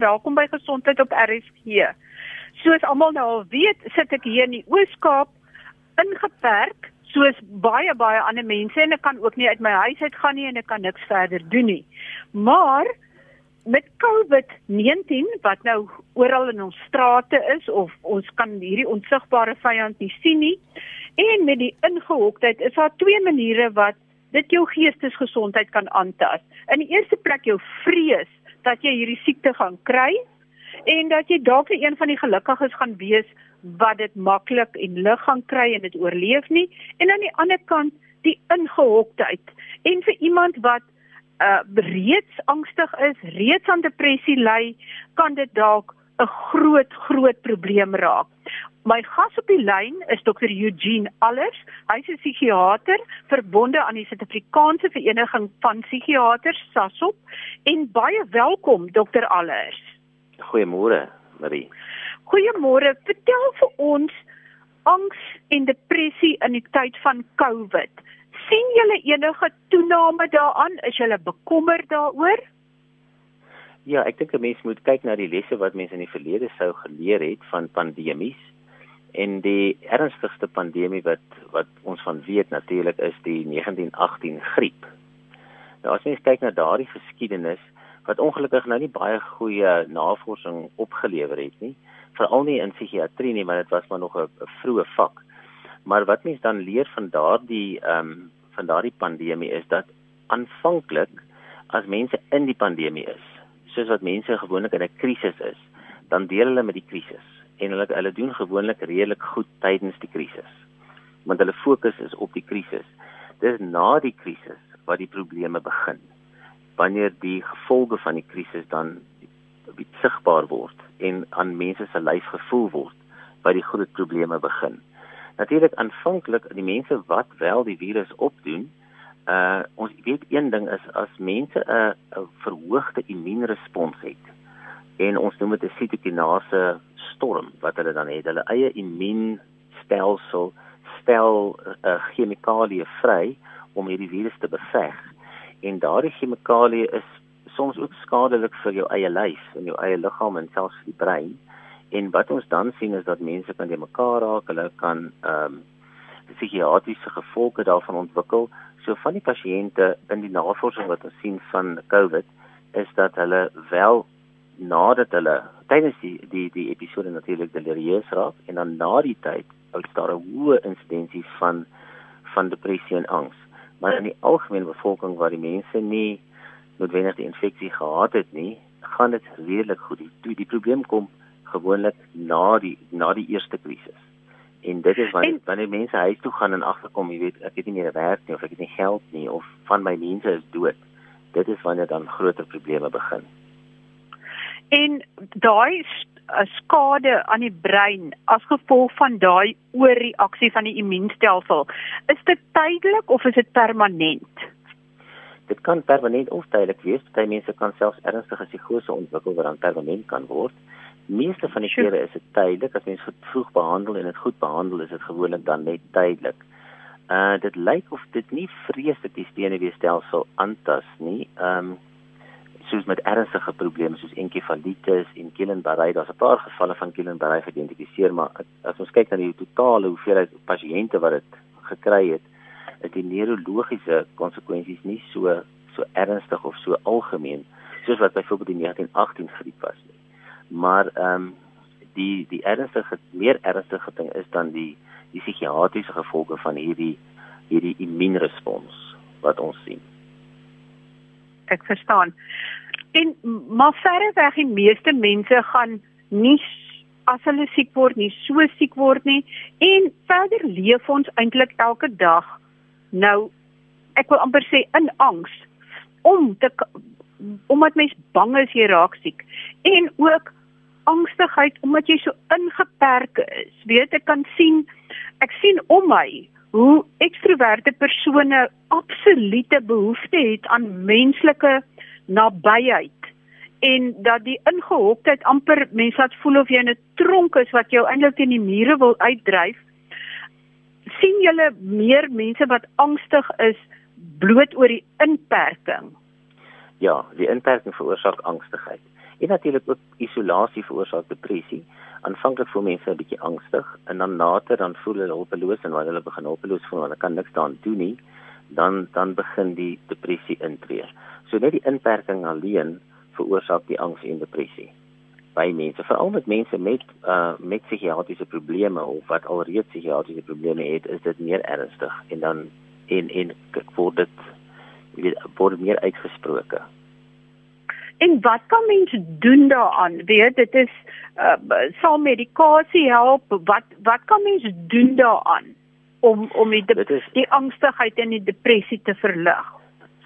Welkom by Gesondheid op RSG. Soos almal nou al weet, sit ek hier in die Oos-Kaap ingeperk soos baie baie ander mense en ek kan ook nie uit my huis uit gaan nie en ek kan niks verder doen nie. Maar met COVID-19 wat nou oral in ons strate is of ons kan hierdie onsigbare vyand nie sien nie en met die ingehoktheid is daar twee maniere wat dit jou geestesgesondheid kan aantas. In die eerste plek jou vrees dat jy hierdie siekte gaan kry en dat jy dalk een van die gelukkiges gaan wees wat dit maklik en lig gaan kry en dit oorleef nie. En aan die ander kant die ingehoktheid en vir iemand wat uh reeds angstig is, reeds aan depressie ly, kan dit dalk 'n groot groot probleem raak. My gas op die lyn is Dr Eugene Allers. Hy's 'n psigiater verbonde aan die Suid-Afrikaanse Vereniging van Psigiaters SASOP en baie welkom Dr Allers. Goeiemôre, Marie. Goeiemôre. Vertel vir ons angs en depressie in die tyd van COVID. sien julle enige toename daaraan? Is julle bekommerd daaroor? Ja, ek dink 'n mens moet kyk na die lesse wat mense in die verlede sou geleer het van pandemies. En die ernstigste pandemie wat wat ons van weet natuurlik is die 1918 griep. Nou as mens kyk na daardie geskiedenis wat ongelukkig nou nie baie goeie navorsing opgelewer het nie, veral nie in psigiatrie nie, maar dit was maar nog 'n vroeë vak. Maar wat mens dan leer van daardie ehm um, van daardie pandemie is dat aanvanklik as mense in die pandemie is, soos wat mense gewoonlik in 'n krisis is, dan deel hulle met die krisis en hulle hulle doen gewoonlik redelik goed tydens die krisis. Want hulle fokus is op die krisis. Dis na die krisis wat die probleme begin. Wanneer die gevolge van die krisis dan sigbaar word en aan mense se lyf gevoel word, wat die groot probleme begin. Natuurlik aanvanklik die mense wat wel die virus opdoen, uh ons weet een ding is as mense 'n verhoogde immuunrespons het en ons noem dit 'n sitokinase storm wat hulle dan het. Hulle eie immuunstelsel stel 'n uh, chemikalie vry om hierdie virus te beveg. En daardie chemikalie is soms ook skadelik vir jou eie lyf en jou eie liggaam en selfs die brein. En wat ons dan sien is dat mense kan die mekaar raak, hulle kan ehm um, psigiatriese gevolge daarvan ontwikkel. So van die pasiënte in die navorsing wat ons sien van COVID is dat hulle wel nadat hulle tydens die die die episode natuurlik delirieus raak en dan na die tyd ou daar 'n hoë insidensie van van depressie en angs. Maar in die algemene bevolking waar die mense nie noodwendig die infeksie gehad het nie, gaan dit redelik goed. Die die probleem kom gewoonlik na die na die eerste krisis. En dit is wanneer wanneer mense huis toe gaan en agterkom, jy weet, ek het nie meer werk nie of ek het nie geld nie of van my mense is dood. Dit is wanneer dan groter probleme begin. En daai skade aan die brein as gevolg van daai oorreaksie van die immuunstelsel, is dit tydelik of is dit permanent? Dit kan permanent of tydelik wees. Party mense kan selfs ernstige psigose ontwikkel wat dan permanent kan word. Meeste van die kere is dit tydelik as mens vroeg behandel en dit goed behandel, is dit gewoonlik dan net tydelik. Uh dit lyk of dit nie vreeslik die steenweefstelsel aantas nie. Ehm um, soos met ernstige probleme soos enkefalitis en Guillain-Barré, daar's 'n paar gevalle van Guillain-Barré geïdentifiseer, maar as ons kyk na die totale hoeveelheid pasiënte wat dit gekry het, is die neurologiese konsekwensies nie so so ernstig of so algemeen soos wat byvoorbeeld die 1918 griep was nie. Maar ehm um, die die ernstige meer ernstige ding is dan die die psigiatriese gevolge van hierdie hierdie immuunrespons wat ons sien. Ek verstaan. En maar verreweg die meeste mense gaan nie as hulle siek word nie, so siek word nie en verder leef ons eintlik elke dag nou ek wil amper sê in angs om te omdat mens bang is jy raak siek en ook angstigheid omdat jy so ingeperk is. Weet ek kan sien ek sien om my hoe ekstroverte persone absolute behoefte het aan menslike nabyheid en dat die ingehoktheid amper mense laat voel of jy in 'n tronk is wat jou eintlik teen die mure wil uitdryf sien julle meer mense wat angstig is bloot oor die inperking ja die inperking veroorsaak angstigheid En natuurlik ook isolasie veroorsaak depressie. Aanvanklik voel mense 'n bietjie angstig en dan later dan voel hulle hulpeloos en wanneer hulle begin hulpeloos voel, hulle kan niks daaraan doen nie, dan dan begin die depressie intree. So net die inperking alleen veroorsaak die angs en depressie by mense, veral met mense met uh met psigiatriese probleme of wat alreeds psigiatriese probleme het, is dit meer ernstig en dan en en word dit word meer uitgesproke. En wat kan mense doen daaraan? Weet dit is uh sal medikasie help? Wat wat kan mense doen daaraan om om die is, die angstigheid en die depressie te verlig?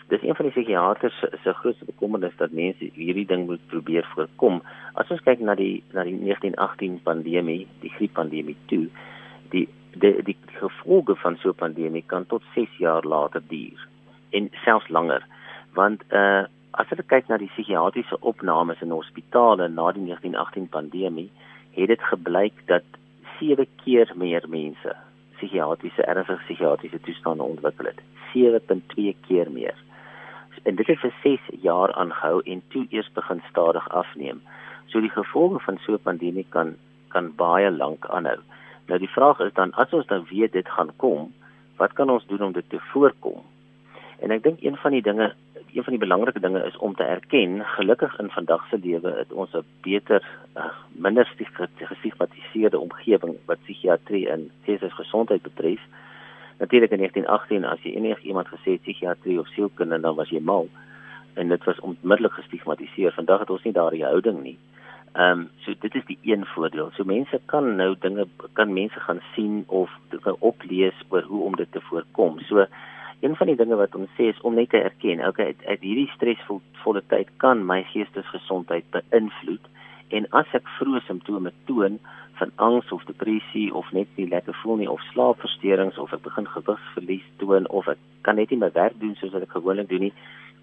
dis een van die psigiaters se grootste bekommernis dat mense hierdie ding moet probeer voorkom. As ons kyk na die na die 1918 pandemie, die grieppandemie toe, die die die gevolge van so 'n pandemie kan tot 6 jaar later duur en selfs langer. Want uh as jy kyk na die psigiatriese opnames in hospitale na die 1918 pandemie, het dit gebleik dat 7 keer meer mense psigiatriese ernstige psigiatriese toestande ontwikkel het. 7.2 keer meer en dit het vir 6 jaar aangehou en toe eers begin stadig afneem. So die gevolge van so 'n pandemie kan kan baie lank aanhou. Nou die vraag is dan as ons dan weet dit gaan kom, wat kan ons doen om dit te voorkom? En ek dink een van die dinge, een van die belangrike dinge is om te erken, gelukkig in vandag se lewe het ons 'n beter, uh, minder gestigmatiseerde omgewing wat psigiatrie en geestelike gesondheid betref. Natuurlik in 1918 as jy enig iemand gesê psigiatrie of sielkunde dan was jy mal en dit was onmiddellik gestigmatiseer. Vandag het ons nie daardie houding nie. Ehm um, so dit is die een voordeel. So mense kan nou dinge kan mense gaan sien of dinge oplees oor hoe om dit te voorkom. So een van die dinge wat ons sê is om net te erken, okay, uit, uit hierdie stresvolle tyd kan my geestesgesondheid beïnvloed en as ek vroeë simptome toon, van angs of depressie of net nie lekker voel nie of slaapversteurings of ek begin gewigsverlies toon of ek kan net nie my werk doen soos wat ek gewoonlik doen nie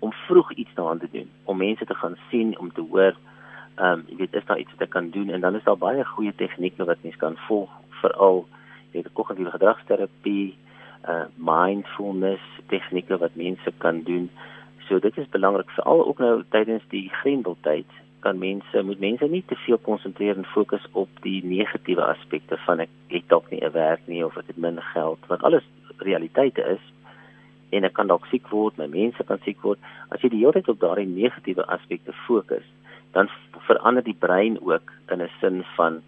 om vroeg iets daaraan te doen om mense te gaan sien om te hoor ehm um, jy weet is daar iets wat ek kan doen? En dan is daar baie goeie tegnieke wat mens kan volg veral jy weet kognitiewe gedragsterapie uh mindfulness tegnieke wat mense kan doen so dit is belangrik veral ook nou tydens die grendeltyd kan mense moet mense nie te veel konsentreer en fokus op die negatiewe aspekte van ek het dalk nie 'n werk nie of ek het min geld wat alles realiteite is en ek kan dalk siek word, my mense kan siek word. As jy die hele tyd op daardie negatiewe aspekte fokus, dan verander die brein ook in 'n sin van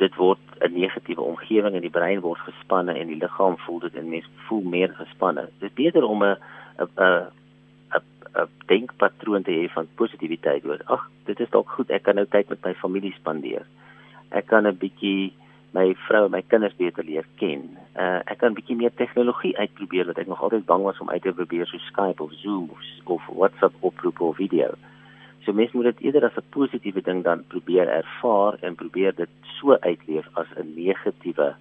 dit word 'n negatiewe omgewing en die brein word gespanne en die liggaam voel dit en mens voel meer gespanne. Dit is beter om 'n 'n 'n denkpatroon te hê van positiwiteit oor. Ag, dit is dalk goed. Ek kan nou tyd met my familie spandeer. Ek kan 'n bietjie my vrou en my kinders beter leer ken. Uh ek kan 'n bietjie meer tegnologie uitprobeer wat ek nog altyd bang was om uit te probeer so Skype of Zoom of, of WhatsApp oproep of video. So mens moet dit eerder as 'n positiewe ding dan probeer ervaar en probeer dit so uitleef as 'n negatiewe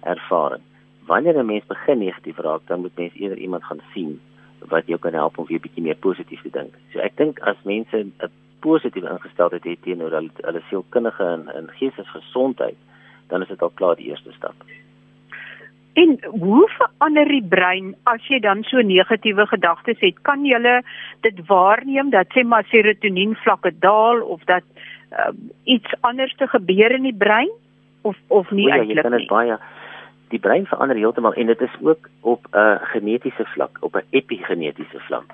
ervaring. Wanneer 'n mens begin negatief raak, dan moet mens eerder iemand gaan sien wat jou kan help om weer bietjie meer positief te dink. So ek dink as mense 'n positiewe ingesteldheid het teenoor hulle hulle sielkundige en, en geestesgesondheid, dan is dit al klaar die eerste stap. En hoe verander die brein as jy dan so negatiewe gedagtes het? Kan jy dit waarneem dat sê maar serotonien vlakke daal of dat uh, iets anders te gebeur in die brein of of nie ja, eintlik nie? Baie, die brein verander heeltemal en dit is ook op 'n uh, genetiese vlak, op 'n epigenetiese vlak.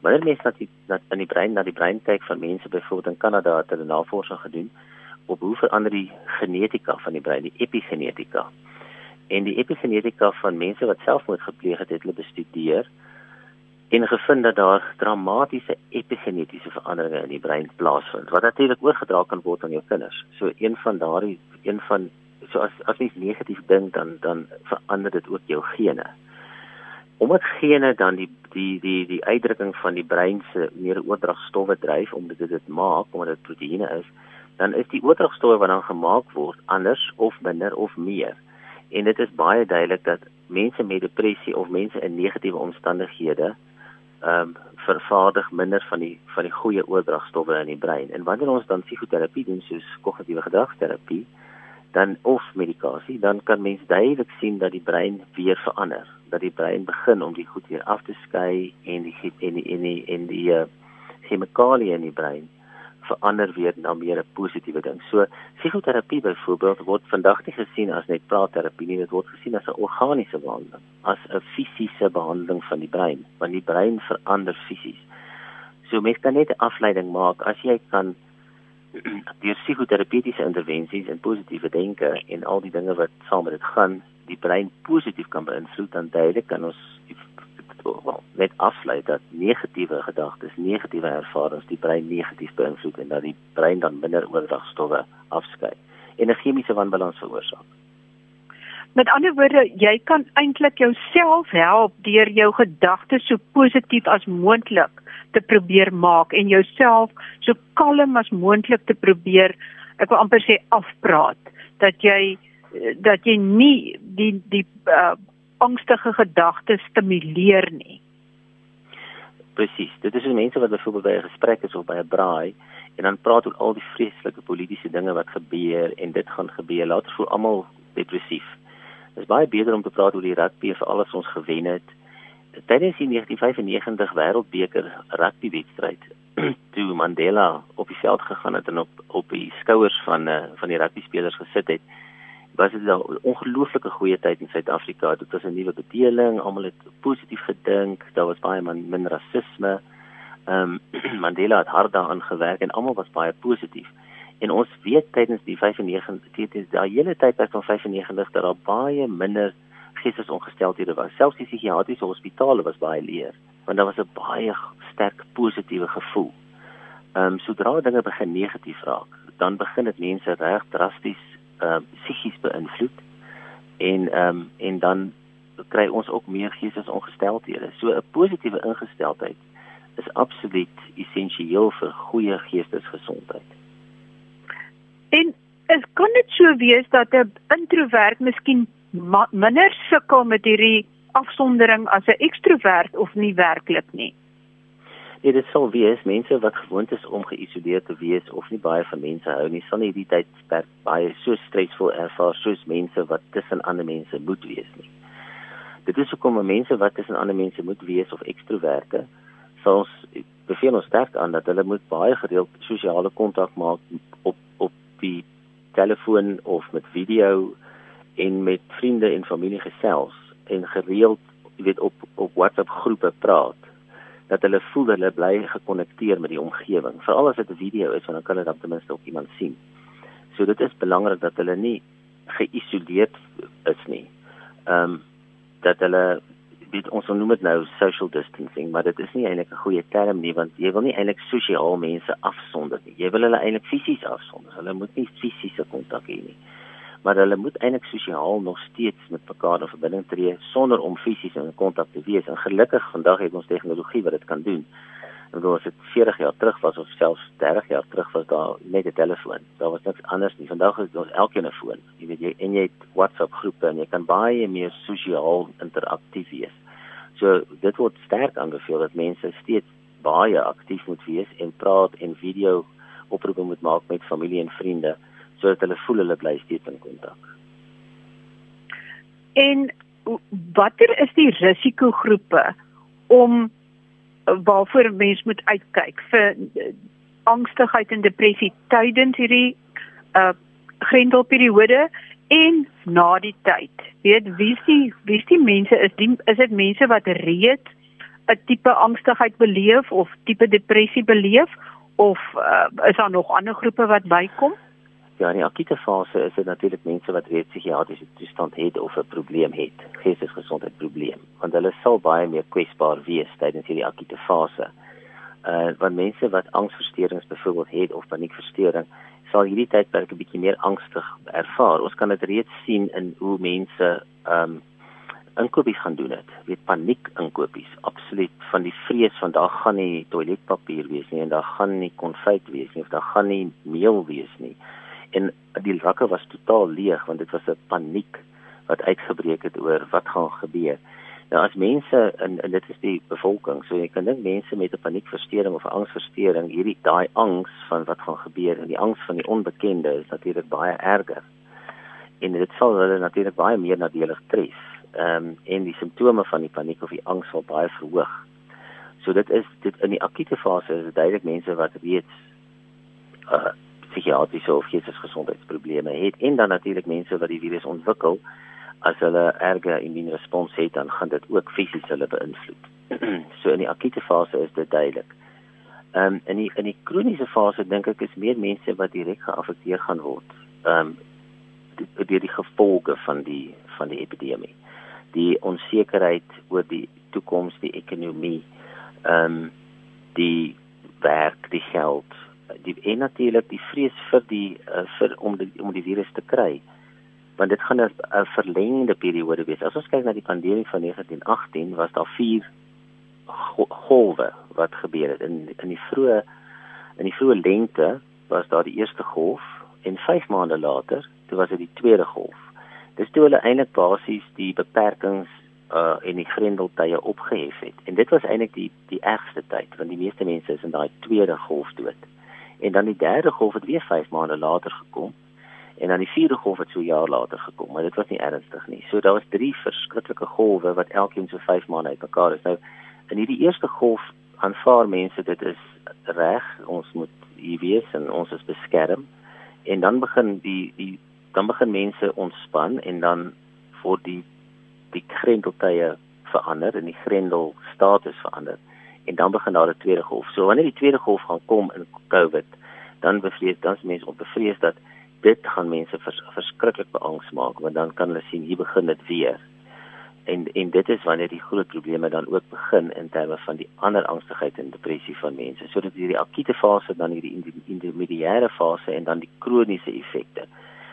Wanneer mense na die na in die brein na die brein kyk van mense byvoorbeeld in Kanada het hulle navorsing gedoen op hoe verander die genetika van die brein, die epigenetika. En die epigenetika van mense wat selfmoord gepleeg het, het hulle bestudeer en gevind dat daar dramatiese epigenetiese veranderinge in die brein plaasvind wat natuurlik oorgedra kan word aan jou kinders. So een van daardie een van so as as mens negatief dink dan dan verander dit ook jou gene. Omdat gene dan die die die die uitdrukking van die brein se neurooordragstowwe dryf omdat dit dit maak omdat dit proteïene is, dan is die oordragstowwe wat dan gemaak word anders of minder of meer. En dit is baie duidelik dat mense met depressie of mense in negatiewe omstandighede ehm um, vervaardig minder van die van die goeie oordragstowwe in die brein. En wanneer ons dan psigoterapie doen soos kognitiewe gedragsterapie, dan of medikasie, dan kan mens duidelik sien dat die brein weer verander, dat die brein begin om die goed weer af te skei en die en die en die, en die uh, chemikalieë in die brein verander weer na meer 'n positiewe ding. So psigoterapie byvoorbeeld word vandag nie gesien as net praatterapie nie, dit word gesien as 'n organiese behandeling, as 'n fisiese behandeling van die brein, want die brein verander fisies. So mens kan net 'n afleiding maak as jy kan deur psigoterapeutiese intervensies en positiewe denke en al die dinge wat saam met dit gaan, die brein positief kan beïnvloed dan duidelik kan ons wel net aflei dat negatiewe gedagtes, negatiewe ervarings die brein negatief beïnvloed en dat die brein dan minder oordragstowwe afskei en 'n chemiese wanbalans veroorsaak. Met ander woorde, jy kan eintlik jouself help deur jou gedagtes so positief as moontlik te probeer maak en jouself so kalm as moontlik te probeer ek wil amper sê afpraat dat jy dat jy nie die die uh, angstige gedagtes stimuleer nie. Presies. Dit is die mense wat byvoorbeeld by 'n gesprek is of by 'n braai en dan praat oor al die vreeslike politieke dinge wat gebeur en dit gaan gebeur. Later voel almal depressief. Dit is baie beter om te praat oor die rugby vir alles ons gewen het tydens die 1995 wêreldbeker rugbywedstryd toe Mandela op die veld gegaan het en op op die skouers van uh, van die rugby spelers gesit het was dit 'n ongelooflike goeie tyd in Suid-Afrika dit was 'n nuwe bedeling almal het positief gedink daar was baie min, min rasisme um, Mandela het hard daaraan gewerk en almal was baie positief en ons weet tydens die 95 tydens daai hele tydperk van 95 dat daar baie minder geestesongesteldhede was. Selfs die psigiatriese hospitale was baie leeg, want daar was 'n baie sterk positiewe gevoel. Ehm um, sodra dinge begin negatief raak, dan begin dit mense reg drasties ehm uh, psigies beïnvloed en ehm um, en dan kry ons ook meer geestesongesteldhede. So 'n positiewe ingesteldheid is absoluut essensieel vir goeie geestesgesondheid. En is kan dit so wees dat 'n introwert miskien minder sukkel met hierdie afsondering as 'n ekstrovert of nie werklik nie. Nee, dit sou wees mense wat gewoond is om geïsoleerd te wees of nie baie van mense hou nie, sal nie die tyd baie so stresvol ervaar soos mense wat tussen ander mense moet wees nie. Dit is hoekom mense wat tussen ander mense moet wees of ekstroverte, sal ons beveel ons sterk aan dat hulle moet baie gereeld sosiale kontak maak op op die telefoon of met video en met vriende en familie gesels en gereeld, jy weet op op WhatsApp groepe praat dat hulle voel hulle bly gekonnekteer met die omgewing. Veral as dit 'n video is, dan kan hulle dan ten minste ook iemand sien. So dit is belangrik dat hulle nie geïsoleerd is nie. Ehm um, dat hulle dit ons noem dit nou social distancing, maar dit is nie eintlik 'n goeie term nie want jy wil nie eintlik sosiaal mense afsonder nie. Jy wil hulle eintlik fisies afsonder. Hulle moet nie fisiese kontak hê nie maar hulle moet eintlik sosiaal nog steeds met mekaar in verbinding tree sonder om fisies in kontak te wees. En gelukkig vandag het ons tegnologie wat dit kan doen. En bedoel as dit 40 jaar terug was of selfs 30 jaar terug was daar net 'n telefoon. Daar was niks anders nie. Vandag is ons elkeen 'n foon. Jy weet jy en jy het WhatsApp groepe en jy kan baie meer sosiaal interaktief wees. So dit word sterk aanbeveel dat mense steeds baie aktief moet wees en praat en video oproepe moet maak met familie en vriende sodat hulle voel hulle bly steeds in kontak. En watter is die risikogroepe om waarvoor mens moet uitkyk vir eh, angstigheid en depressie tydens hierdie uh grendelperiode en na die tyd. Weet wie is die wie is die mense is die is dit mense wat reeds 'n tipe angstigheid beleef of tipe depressie beleef of uh, is daar nog ander groepe wat bykom? Ja, in die akute fase is dit natuurlik mense wat reeds psigiatriese toestand het of 'n probleem het, geestesgesondheidprobleem, want hulle sal baie meer kwesbaar wees tydens hierdie akute fase. Uh want mense wat angsversteurings byvoorbeeld het of paniekversteuring, sal hierdie tydperk 'n bietjie meer angstig ervaar. Ons kan dit reeds sien in hoe mense um inkopies gaan doen het. Weet paniek inkopies, absoluut van die vrees van daar gaan nie toiletpapier wees nie en daar gaan nie konfyt wees nie of daar gaan nie meel wees nie en die rakke was totaal leeg want dit was 'n paniek wat uitgebreek het oor wat gaan gebeur. Nou as mense en, en dit is die bevolking, so jy kan dink mense met 'n paniekversteuring of angsversteuring, hierdie daai angs van wat gaan gebeur en die angs van die onbekende is natuurlik baie erger. En dit sal hulle natuurlik baie meer nadelig tref. Ehm um, en die simptome van die paniek of die angs sal baie verhoog. So dit is dit in die akute fase is dit duidelik mense wat reeds uh psigiatriese of geestesgesondheidsprobleme het en dan natuurlik mense wat die virus ontwikkel as hulle erge immuunrespons het dan gaan dit ook fisies hulle beïnvloed. so in die akute fase is dit duidelik. Ehm um, in die in die kroniese fase dink ek is meer mense wat direk geaffekteer gaan word. Ehm um, deur die gevolge van die van die epidemie. Die onsekerheid oor die toekoms, die ekonomie, ehm um, die werk, die geld, die en natuurlik die vrees vir die uh, vir om die om die virus te kry. Want dit gaan 'n verlengde periode wees. As ons kyk na die pandemie van 1918, was daar 4 golwe wat gebeur het. In in die vroeë in die vroeë lente was daar die eerste golf en 5 maande later, toe was dit die tweede golf. Dis toe hulle eintlik basies die beperkings uh en die grendeltye opgehef het. En dit was eintlik die die ergste tyd want die meeste mense is in daai tweede golf dood. En dan die derde golf het weer 5 maande later gekom. En dan die vierde golf het so jaar later gekom, maar dit was nie ernstig nie. So daar was drie verskriklike golwe wat elkeen so 5 maande uitmekaar is. Nou in hierdie eerste golf aanvaar mense dit is reg, ons moet hier wees en ons is beskerm. En dan begin die die dan begin mense ontspan en dan word die die grendeltye verander en die grendel status verander en dan begin daar 'n tweede golf. So wanneer die tweede golf gaan kom in COVID, dan bevrees dan mense onbevrees dat dit gaan mense vers, verskriklik beangs maak want dan kan hulle sien hier begin dit weer. En en dit is wanneer die groot probleme dan ook begin in terme van die ander angstigheid en depressie van mense. So dit hierdie akute fase dan hierdie intermediêre fase en dan die kroniese effekte.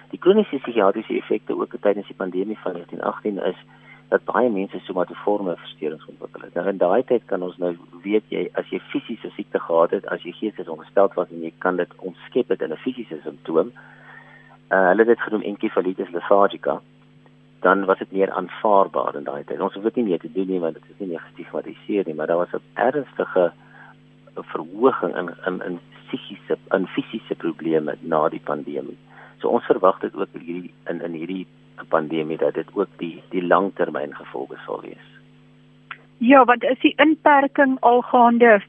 Die kroniese psigiatriese effekte ook tydens die pandemie van 1918 is dat baie mense somatoforme versteurings ontwikkel het. Nou in daai tyd kan ons nou weet jy as jy fisiese siekte gehad het, as jy geestes ongestel was en jy kan dit omskep het in 'n fisiese simptoom. Uh hulle het dit genoem enkefalitis lethargica. Dan was dit meer aanvaarbaar in daai tyd. Ons hoef dit nie meer te doen nie want dit is nie meer gestigmatiseer nie, maar daar was 'n ernstige verhoging in in in psigiese en fisiese probleme na die pandemie. So ons verwag dit ook hierdie in in hierdie pandemie dat dit ook die die langtermyngevolge sal wees. Ja, want as die inperking algaande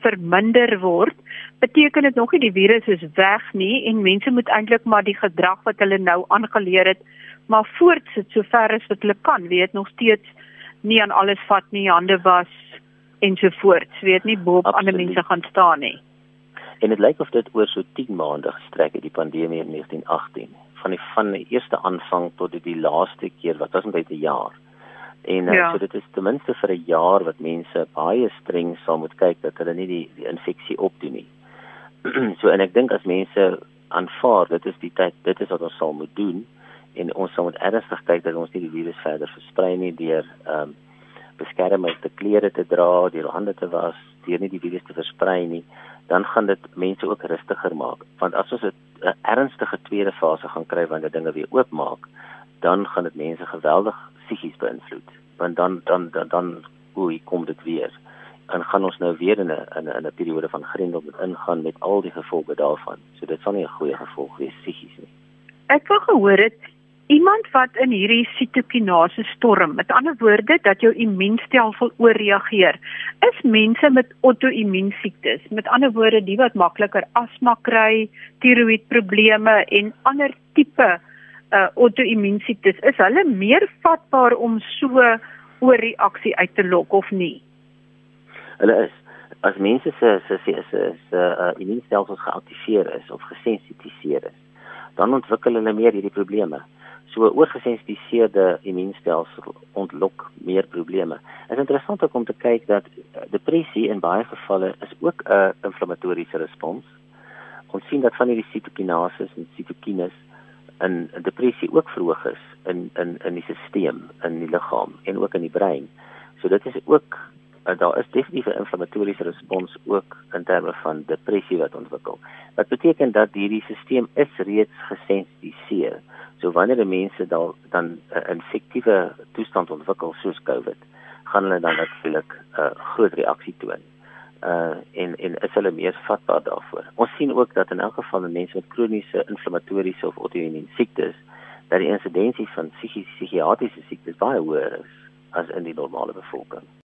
verminder word, beteken dit nog nie die virus is weg nie en mense moet eintlik maar die gedrag wat hulle nou aangeleer het, maar voortsit sover as wat hulle kan, weet nog steeds nie aan alles vat nie, hande was ensovoorts, weet nie bo op ander mense gaan staan nie. En dit lyk of dit oor so 10 maande gestrek het die pandemie in 1918 van die van die eerste aanvang tot die, die laaste keer wat was omtrent 'n jaar. En uh, ja. so dit is ten minste vir 'n jaar wat mense baie streng sal moet kyk dat hulle nie die die infeksie opdoen nie. so en ek dink as mense aanvaar dit is die tyd dit is wat ons sal moet doen en ons sal moet ernstig kyk dat ons nie die virus verder versprei nie deur ehm um, beskermende klere te dra, deur hande te was, deur nie die virus te versprei nie dan gaan dit mense ook rustiger maak. Want as ons 'n ernstige tweede fase gaan kry wanneer dinge weer oopmaak dan gaan dit mense geweldig psigies beïnvloed. Want dan dan dan, dan hoe kom dit weer. En gaan ons nou weer in 'n in 'n 'n periode van grendel ingaan met al die gevolge daarvan. So dit sal nie 'n goeie gevolg wees psigies nie. Ek wou gehoor het iemand wat in hierdie sitokinase storm, met ander woorde dat jou immuunstelsel ooreageer, is mense met auto-immuun siektes, met ander woorde die wat makliker asma kry, tiroïedprobleme en ander tipe uh auto-immuun siektes, is hulle meer vatbaar om so ooreaksie uit te lok of nie? Hulle is as mense se se se se uh, immuunstelsels geaktiveer is of gesensitiseer is, dan ontwikkel hulle meer hierdie probleme. So oorgesensitiseerde immuunstelsel ontlok meer probleme. Dit is interessant om te kyk dat eh, depressie in baie gevalle is ook 'n inflammatoriese respons. Ons sien dat van hierdie sitokinase en sitokines in depressie ook verhoog is in in in die stelsel in die liggaam en ook in die brein. So dit is ook uh, daar is definitief 'n inflammatoriese respons ook in terme van depressie wat ontwikkel. Wat beteken dat hierdie stelsel is reeds gesensitiseer. So wanneer mense dan dan 'n uh, infektiewe toestand ontwikkel soos COVID, gaan hulle dan natuurlik 'n uh, groot reaksie toon. Uh en en is hulle meer vatbaar daarvoor. Ons sien ook dat in elk geval mense met kroniese inflammatoriese of auto-immuun siektes dat die insidensie van psigiese psigiatriese siektes baie hoër is as in die normale bevolking.